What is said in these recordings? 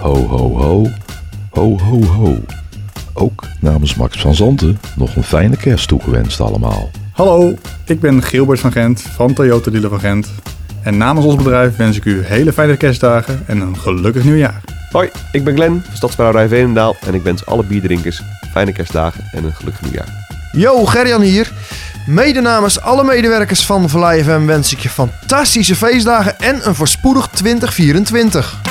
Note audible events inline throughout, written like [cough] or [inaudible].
Ho, ho, ho. Ho, ho, ho. Ook namens Max van Zanten nog een fijne kerst toegewenst allemaal. Hallo, ik ben Gilbert van Gent van Toyota Dealer van Gent. En namens ons bedrijf wens ik u hele fijne kerstdagen en een gelukkig nieuwjaar. Hoi, ik ben Glenn van Stadsbrouwerij Veenendaal en ik wens alle bierdrinkers fijne kerstdagen en een gelukkig nieuwjaar. Yo, Gerjan hier. Mede namens alle medewerkers van FM wens ik je fantastische feestdagen en een voorspoedig 2024.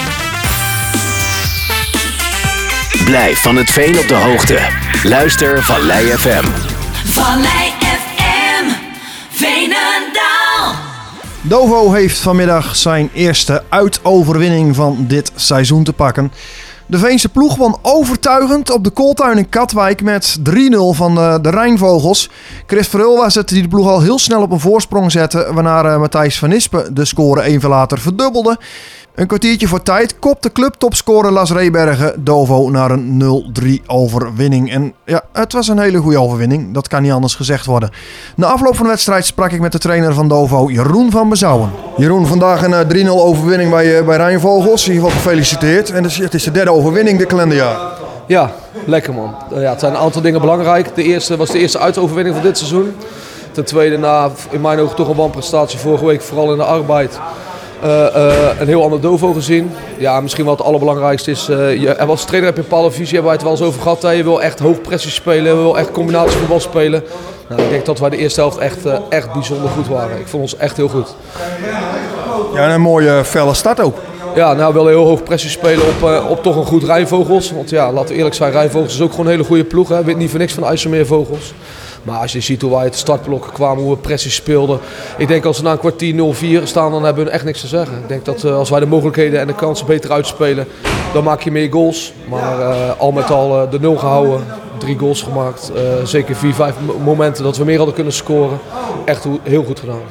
Blijf van het veen op de hoogte. Luister Vallei FM. Vallei FM, Veenendaal. Dovo heeft vanmiddag zijn eerste uitoverwinning van dit seizoen te pakken. De Veense ploeg won overtuigend op de Kooltuin in Katwijk met 3-0 van de, de Rijnvogels. Chris Verhul was het die de ploeg al heel snel op een voorsprong zette, waarna uh, Matthijs van Nispen de score even later verdubbelde. Een kwartiertje voor tijd kopte clubtopscorer Las Rebergen Dovo naar een 0-3 overwinning. En ja, het was een hele goede overwinning. Dat kan niet anders gezegd worden. Na afloop van de wedstrijd sprak ik met de trainer van Dovo, Jeroen van Bezouwen. Jeroen, vandaag een uh, 3-0 overwinning bij, uh, bij Rijnvogels. In ieder geval gefeliciteerd. En het is de derde overwinning dit kalenderjaar. Ja, lekker man. Uh, ja, het zijn een aantal dingen belangrijk. De eerste was de eerste uitoverwinning van dit seizoen. Ten tweede, na in mijn ogen toch een wanprestatie vorige week, vooral in de arbeid. Uh, uh, een heel ander Dovo gezien. Ja, misschien wel het allerbelangrijkste is, uh, je, als trainer heb je een bepaalde visie, hebben wij het wel eens over gehad. Hè? Je wil echt hoog pressie spelen, je wil echt combinatievoetbal spelen. Nou, ik denk dat wij de eerste helft echt, echt bijzonder goed waren. Ik vond ons echt heel goed. Ja, en een mooie felle start ook. Ja, nou wel heel hoog pressie spelen op, op toch een goed Rijnvogels. Want ja, laten we eerlijk zijn, Rijnvogels is ook gewoon een hele goede ploeg. Hè? Wint niet voor niks van IJsselmeervogels. Maar als je ziet hoe wij het startblok kwamen, hoe we pressie speelden. Ik denk als we na een kwartier 0-4 staan, dan hebben we echt niks te zeggen. Ik denk dat uh, als wij de mogelijkheden en de kansen beter uitspelen, dan maak je meer goals. Maar uh, al met al uh, de nul gehouden, drie goals gemaakt. zeker vier, vijf momenten dat we meer hadden kunnen scoren. Echt heel goed gedaan.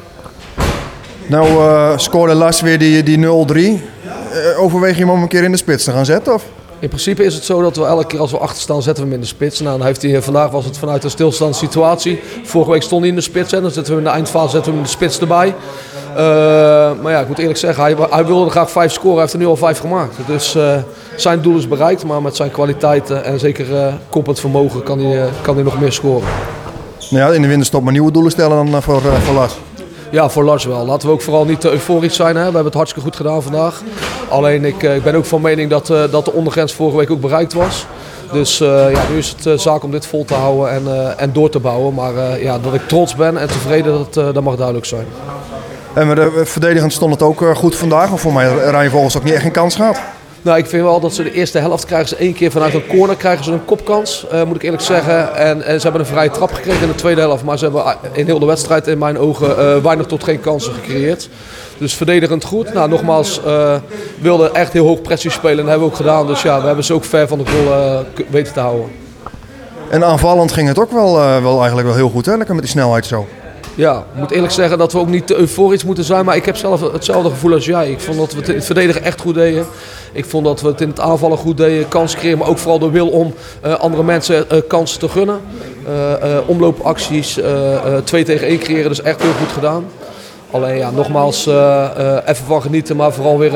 Nou scoorde Las weer die, die 0-3. overweeg je hem om een keer in de spits te gaan zetten? Of? In principe is het zo dat we elke keer als we achter staan, zetten we hem in de spits. Nou, dan heeft hij, vandaag was het vanuit een stilstaande situatie. Vorige week stond hij in de spits. Hè. Dan zetten we in de eindfase zetten we hem in de spits erbij. Uh, maar ja, ik moet eerlijk zeggen, hij, hij wilde graag vijf scoren. Hij heeft er nu al vijf gemaakt. Dus uh, zijn doel is bereikt. Maar met zijn kwaliteiten en zeker koppend vermogen kan hij, kan hij nog meer scoren. Nou ja, in de winterstop maar nieuwe doelen stellen dan voor, voor Lars. Ja, voor Lars wel. Laten we ook vooral niet euforisch zijn. Hè. We hebben het hartstikke goed gedaan vandaag. Alleen ik, ik ben ook van mening dat, uh, dat de ondergrens vorige week ook bereikt was. Dus uh, ja, nu is het zaak om dit vol te houden en, en door te bouwen. Maar ja, dat ik trots ben en tevreden, dat, dat mag duidelijk zijn. En verdedigend stond het ook goed vandaag. Of voor mij Rijn volgens ook niet echt een kans gehad. Nou, ik vind wel dat ze de eerste helft krijgen ze één keer vanuit een corner krijgen ze een kopkans, uh, moet ik eerlijk zeggen. En, ze hebben een vrije trap gekregen in de tweede helft, maar ze hebben in heel de wedstrijd in mijn ogen uh, weinig tot geen kansen gecreëerd. Dus verdedigend goed. Nou, nogmaals, uh, wilden echt heel hoog pressie spelen en dat hebben we ook gedaan. Dus ja, we hebben ze ook ver van de goal weten te houden. En aanvallend ging het ook wel, wel eigenlijk wel heel goed, hè? Lekker met die snelheid zo. Ja, ik moet eerlijk zeggen dat we ook niet te euforisch moeten zijn. Maar ik heb zelf hetzelfde gevoel als jij. Ik vond dat we het in het verdedigen echt goed deden. Ik vond dat we het in het aanvallen goed deden. Kansen creëren, maar ook vooral de wil om uh, andere mensen uh, kansen te gunnen. Uh, omloopacties, twee tegen één creëren. Dus echt heel goed gedaan. Alleen ja, nogmaals, even van genieten, maar vooral weer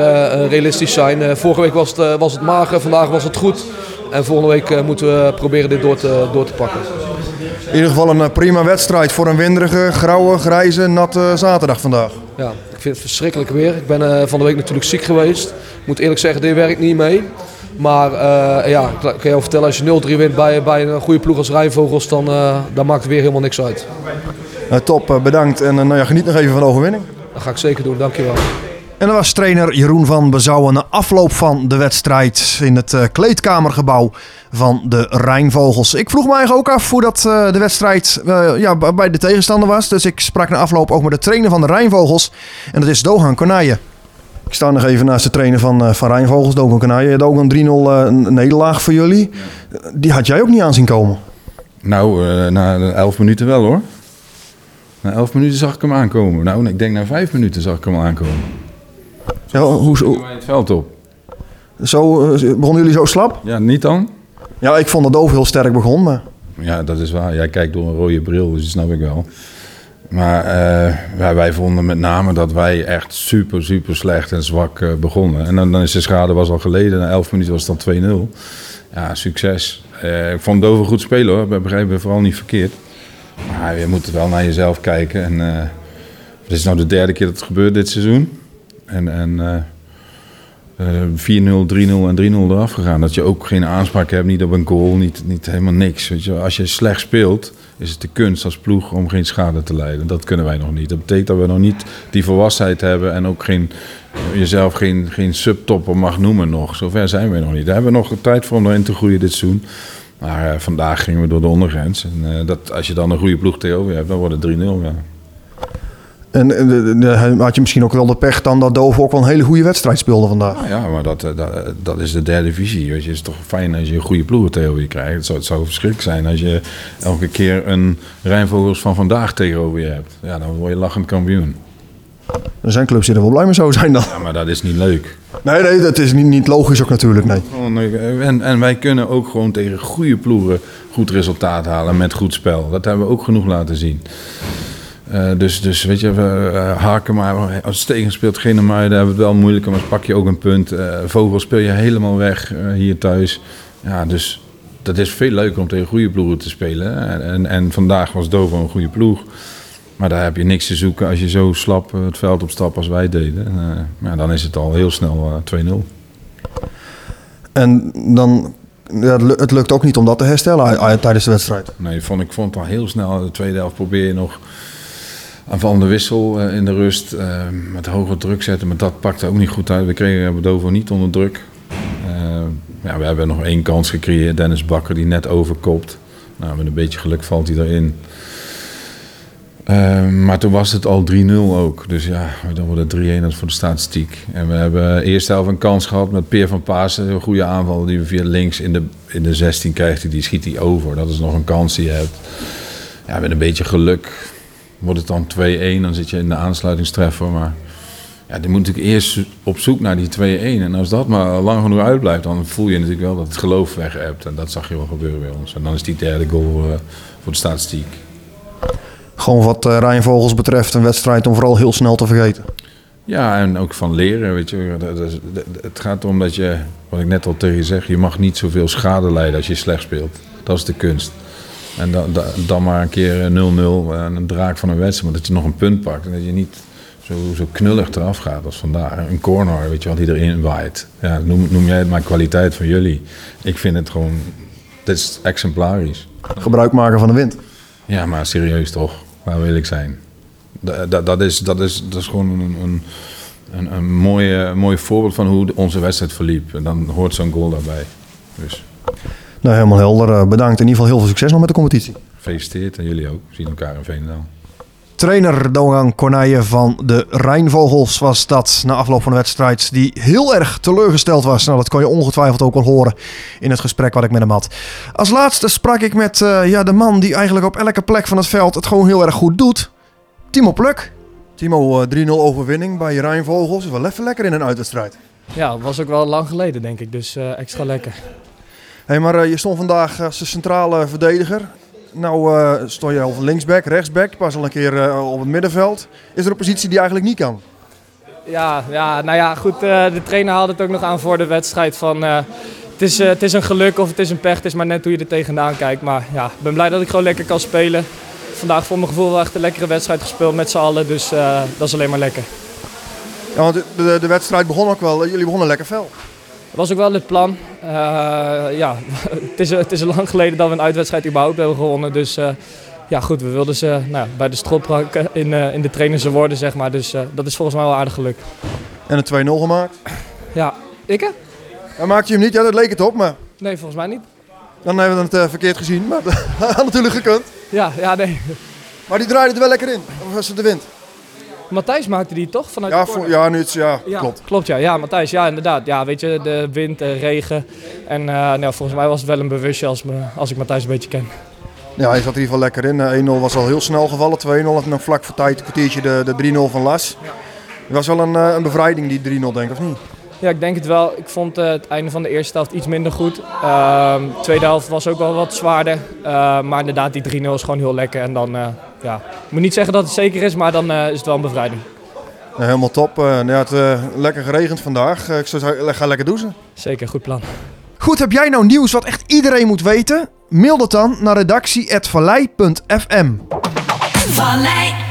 realistisch zijn. vorige week was het, was het mager, vandaag was het goed. En volgende week moeten we proberen dit door te, door te pakken. In ieder geval een prima wedstrijd voor een winderige, grauwe, grijze, natte zaterdag vandaag. Ja, ik vind het verschrikkelijk weer. Ik ben uh, van de week natuurlijk ziek geweest. Ik moet eerlijk zeggen, dit werkt niet mee. Maar uh, ja, ik kan je wel vertellen, als je 0-3 wint bij, bij een goede ploeg als Rijnvogels, dan, uh, dan maakt het weer helemaal niks uit. top, bedankt. En nou ja, geniet nog even van de overwinning. Dat ga ik zeker doen, dankjewel. En dat was trainer Jeroen van Bezouwen na afloop van de wedstrijd in het uh, kleedkamergebouw van de Rijnvogels. Ik vroeg me eigenlijk ook af hoe dat uh, de wedstrijd uh, ja, bij de tegenstander was. Dus ik sprak na afloop ook met de trainer van de Rijnvogels. En dat is Dohan Konije. Ik sta nog even naast de trainer van, van Rijnvogels, Dohan Konije. Het ook een 3-0 nederlaag voor jullie. Die had jij ook niet aanzien komen. Nou, na 11 minuten wel hoor. Na 11 minuten zag ik hem aankomen. Nou, ik denk na 5 minuten zag ik hem aankomen. Ja, hoe, hoe, het veld op. Zo, begonnen jullie zo slap? Ja, niet dan? Ja, ik vond dat Doof heel sterk begon, maar... Ja, dat is waar. Jij kijkt door een rode bril, dus dat snap ik wel. Maar eh, wij vonden met name dat wij echt super, super slecht en zwak eh, begonnen. En dan, dan is de schade was al geleden. Na 11 minuten was het dan 2-0. Ja, succes. Eh, ik vond Dover goed spelen hoor. Ik begrijp het vooral niet verkeerd. Maar je moet wel naar jezelf kijken. En, eh, het is nou de derde keer dat het gebeurt dit seizoen. En, en eh, 4-0, 3-0 en 3-0 eraf gegaan. Dat je ook geen aanspraak hebt, niet op een goal, niet, niet helemaal niks. Weet je. Als je slecht speelt, is het de kunst als ploeg om geen schade te leiden. Dat kunnen wij nog niet. Dat betekent dat we nog niet die volwassenheid hebben en ook geen, jezelf geen, geen subtopper mag noemen nog. Zover zijn we nog niet. Daar hebben we nog tijd voor om erin te groeien dit seizoen. Maar eh, vandaag gingen we door de ondergrens. En eh, dat, als je dan een goede ploeg tegenover hebt, dan wordt het 3-0. Ja. En eh, had je misschien ook wel de pech dan dat Dover ook wel een hele goede wedstrijd speelde vandaag. Nou ja, maar dat, eh, dat, dat is de derde divisie. Weet je. Het is toch fijn als je een goede ploeg tegenover je krijgt. Het zou, het zou verschrikkelijk zijn als je elke keer een Rijnvogels van vandaag tegenover je hebt. Ja, dan word je lachend kampioen. Er zijn clubs die er wel blij mee zo zijn dan. Ja, maar dat is niet leuk. Nee, nee, dat is niet, niet logisch ook natuurlijk, nee. Eh, En, en wij kunnen ook gewoon tegen goede ploegen goed resultaat halen met goed spel. Dat hebben we ook genoeg laten zien. Eh, dus, dus weet je, we eh, haken maar. Als het tegen speelt, geen maar, daar hebben we het wel moeilijker. Maar pak je ook een punt. Eh, Vogel speel je helemaal weg hier thuis. Ja, dus dat is veel leuker om tegen goede ploegen te spelen. En, en, vandaag was Dover een goede ploeg. Maar daar heb je niks te zoeken als je zo slap het veld opstapt als wij deden. En, ja, dan is het al heel snel eh, 2-0. En dan, ja, het lu- het lukt ook niet om dat te herstellen tijdens de wedstrijd. Nee, vond, ik vond het al heel snel. De tweede helft probeer je nog aanvallende wissel eh, in de rust. eh, met hoge druk zetten, maar dat pakte ook niet goed uit. We kregen Dover niet onder druk. Eh, ja, we hebben nog één kans gecreëerd. Dennis Bakker die net overkopt. Nou, met een beetje geluk valt hij erin. Maar toen was het al 3-0 ook. Dus ja, dan wordt het 3-1 dat is voor de statistiek. En we hebben eerst helft een kans gehad met Peer van Paasen. Een goede aanval die we via links in de, in de 16 krijgt. Die schiet hij over. Dat is nog een kans die je hebt. Ja, met een beetje geluk wordt het dan 2-1. Dan zit je in de aansluitingstreffer. Maar ja, die moet natuurlijk eerst op zoek naar die 2-1. En als dat maar lang genoeg uitblijft, dan voel je natuurlijk wel dat het geloof weg hebt. En dat zag je wel gebeuren bij ons. En dan is die derde goal eh, voor de statistiek. Gewoon wat uh, Rijnvogels betreft, een wedstrijd om vooral heel snel te vergeten. Ja, en ook van leren, weet je. Het gaat erom dat je, wat ik net al tegen je zeg, je mag niet zoveel schade lijden als je slecht speelt. Dat is de kunst. En dan, maar een keer eh, 0-0 en een draak van een wedstrijd, maar dat je nog een punt pakt. En dat je niet zo, zo knullig eraf gaat als vandaag. Een corner, weet je wat, die erin waait. Ja, noem, noem jij het maar kwaliteit van jullie. Ik vind het gewoon, dit is exemplarisch. Gebruik maken van de wind. Ja, maar serieus toch, waar wil ik zijn? Da- da- Dat is, dat is, dat is gewoon een, een, een, een mooi voorbeeld van hoe onze wedstrijd verliep. En dan hoort zo'n goal daarbij. Dus Nou, helemaal helder. Eh, Bedankt. In ieder geval heel veel succes nog met de competitie. gefeliciteerd en jullie ook. We zien elkaar in Veenendaal. Trainer Dongan Corneille van de Rijnvogels was dat na afloop van de wedstrijd. Die heel erg teleurgesteld was. Nou, dat kon je ongetwijfeld ook wel horen in het gesprek wat ik met hem had. Als laatste sprak ik met eh, ja, de man die eigenlijk op elke plek van het veld het gewoon heel erg goed doet. Timo Pluk. Timo, eh, 3-0 overwinning bij Rijnvogels. Is wel even lekker in een uitwedstrijd. Ja, was ook wel lang geleden, denk ik. Dus eh, extra lekker. Hey, maar eh, je stond vandaag als de centrale verdediger. Nou eh stond je al linksback, rechtsback, pas al een keer eh, op het middenveld. Is er een positie die eigenlijk niet kan? Ja, ja, nou ja, goed. de trainer haalde het ook nog aan voor de wedstrijd. Van, het, is, het is een geluk of het is een pech. Het is maar net hoe je er tegenaan kijkt. Maar ja, ik ben blij dat ik gewoon lekker kan spelen. Vandaag voor mijn gevoel wel echt een lekkere wedstrijd gespeeld met z'n allen. Dus dat is alleen maar lekker. Ja, want de, de, de wedstrijd begon ook wel. Jullie begonnen lekker fel. Dat was ook wel het plan. Eh, ja, [laughs] het is, het is lang geleden dat we een uitwedstrijd überhaupt hebben gewonnen. Dus eh, ja, goed, we wilden ze nou, ja, bij de pakken in, eh, in de trainers worden, zeg maar. Dus dat is volgens mij wel aardig geluk. En een 2-0 gemaakt. Ja, ik hè? En maakte je hem niet? Ja, dat leek het op, maar Nee, volgens mij niet. dan hebben we het verkeerd gezien. Maar [laughs] dat had natuurlijk gekund. Ja, ja, nee. Maar die draaide er wel lekker in. Of was het de wind? Matthijs maakte die toch vanuit Ja, de voor, ja, nu ja, Ja, klopt. Klopt, ja. Ja, Matthijs, ja, inderdaad. Ja, weet je, de wind, de regen. En eh, nou, volgens mij was het wel een bewustje als, me, als ik Matthijs een beetje ken. Ja, hij zat er in ieder geval lekker in. Eh, 1-0 was al heel snel gevallen. 2-0 en dan vlak voor tijd een kwartiertje de, de 3-0 van Las. Het was wel een, eh, een bevrijding, die 3-0 denk ik, of niet? Ja, ik denk het wel. Ik vond eh, het einde van de eerste helft iets minder goed. De tweede helft was ook wel wat zwaarder. Eh, maar inderdaad, die 3-0 is gewoon heel lekker. En dan, eh, ja, ik moet niet zeggen dat het zeker is, maar dan eh, is het wel een bevrijding. Nou, helemaal top. Eh ja, het uh, lekker geregend vandaag. Eh, ik zou ga lekker douchen. Zeker, goed plan. Goed, heb jij nou nieuws wat echt iedereen moet weten? Mail dat dan naar redactie.vallei.fm. Vallei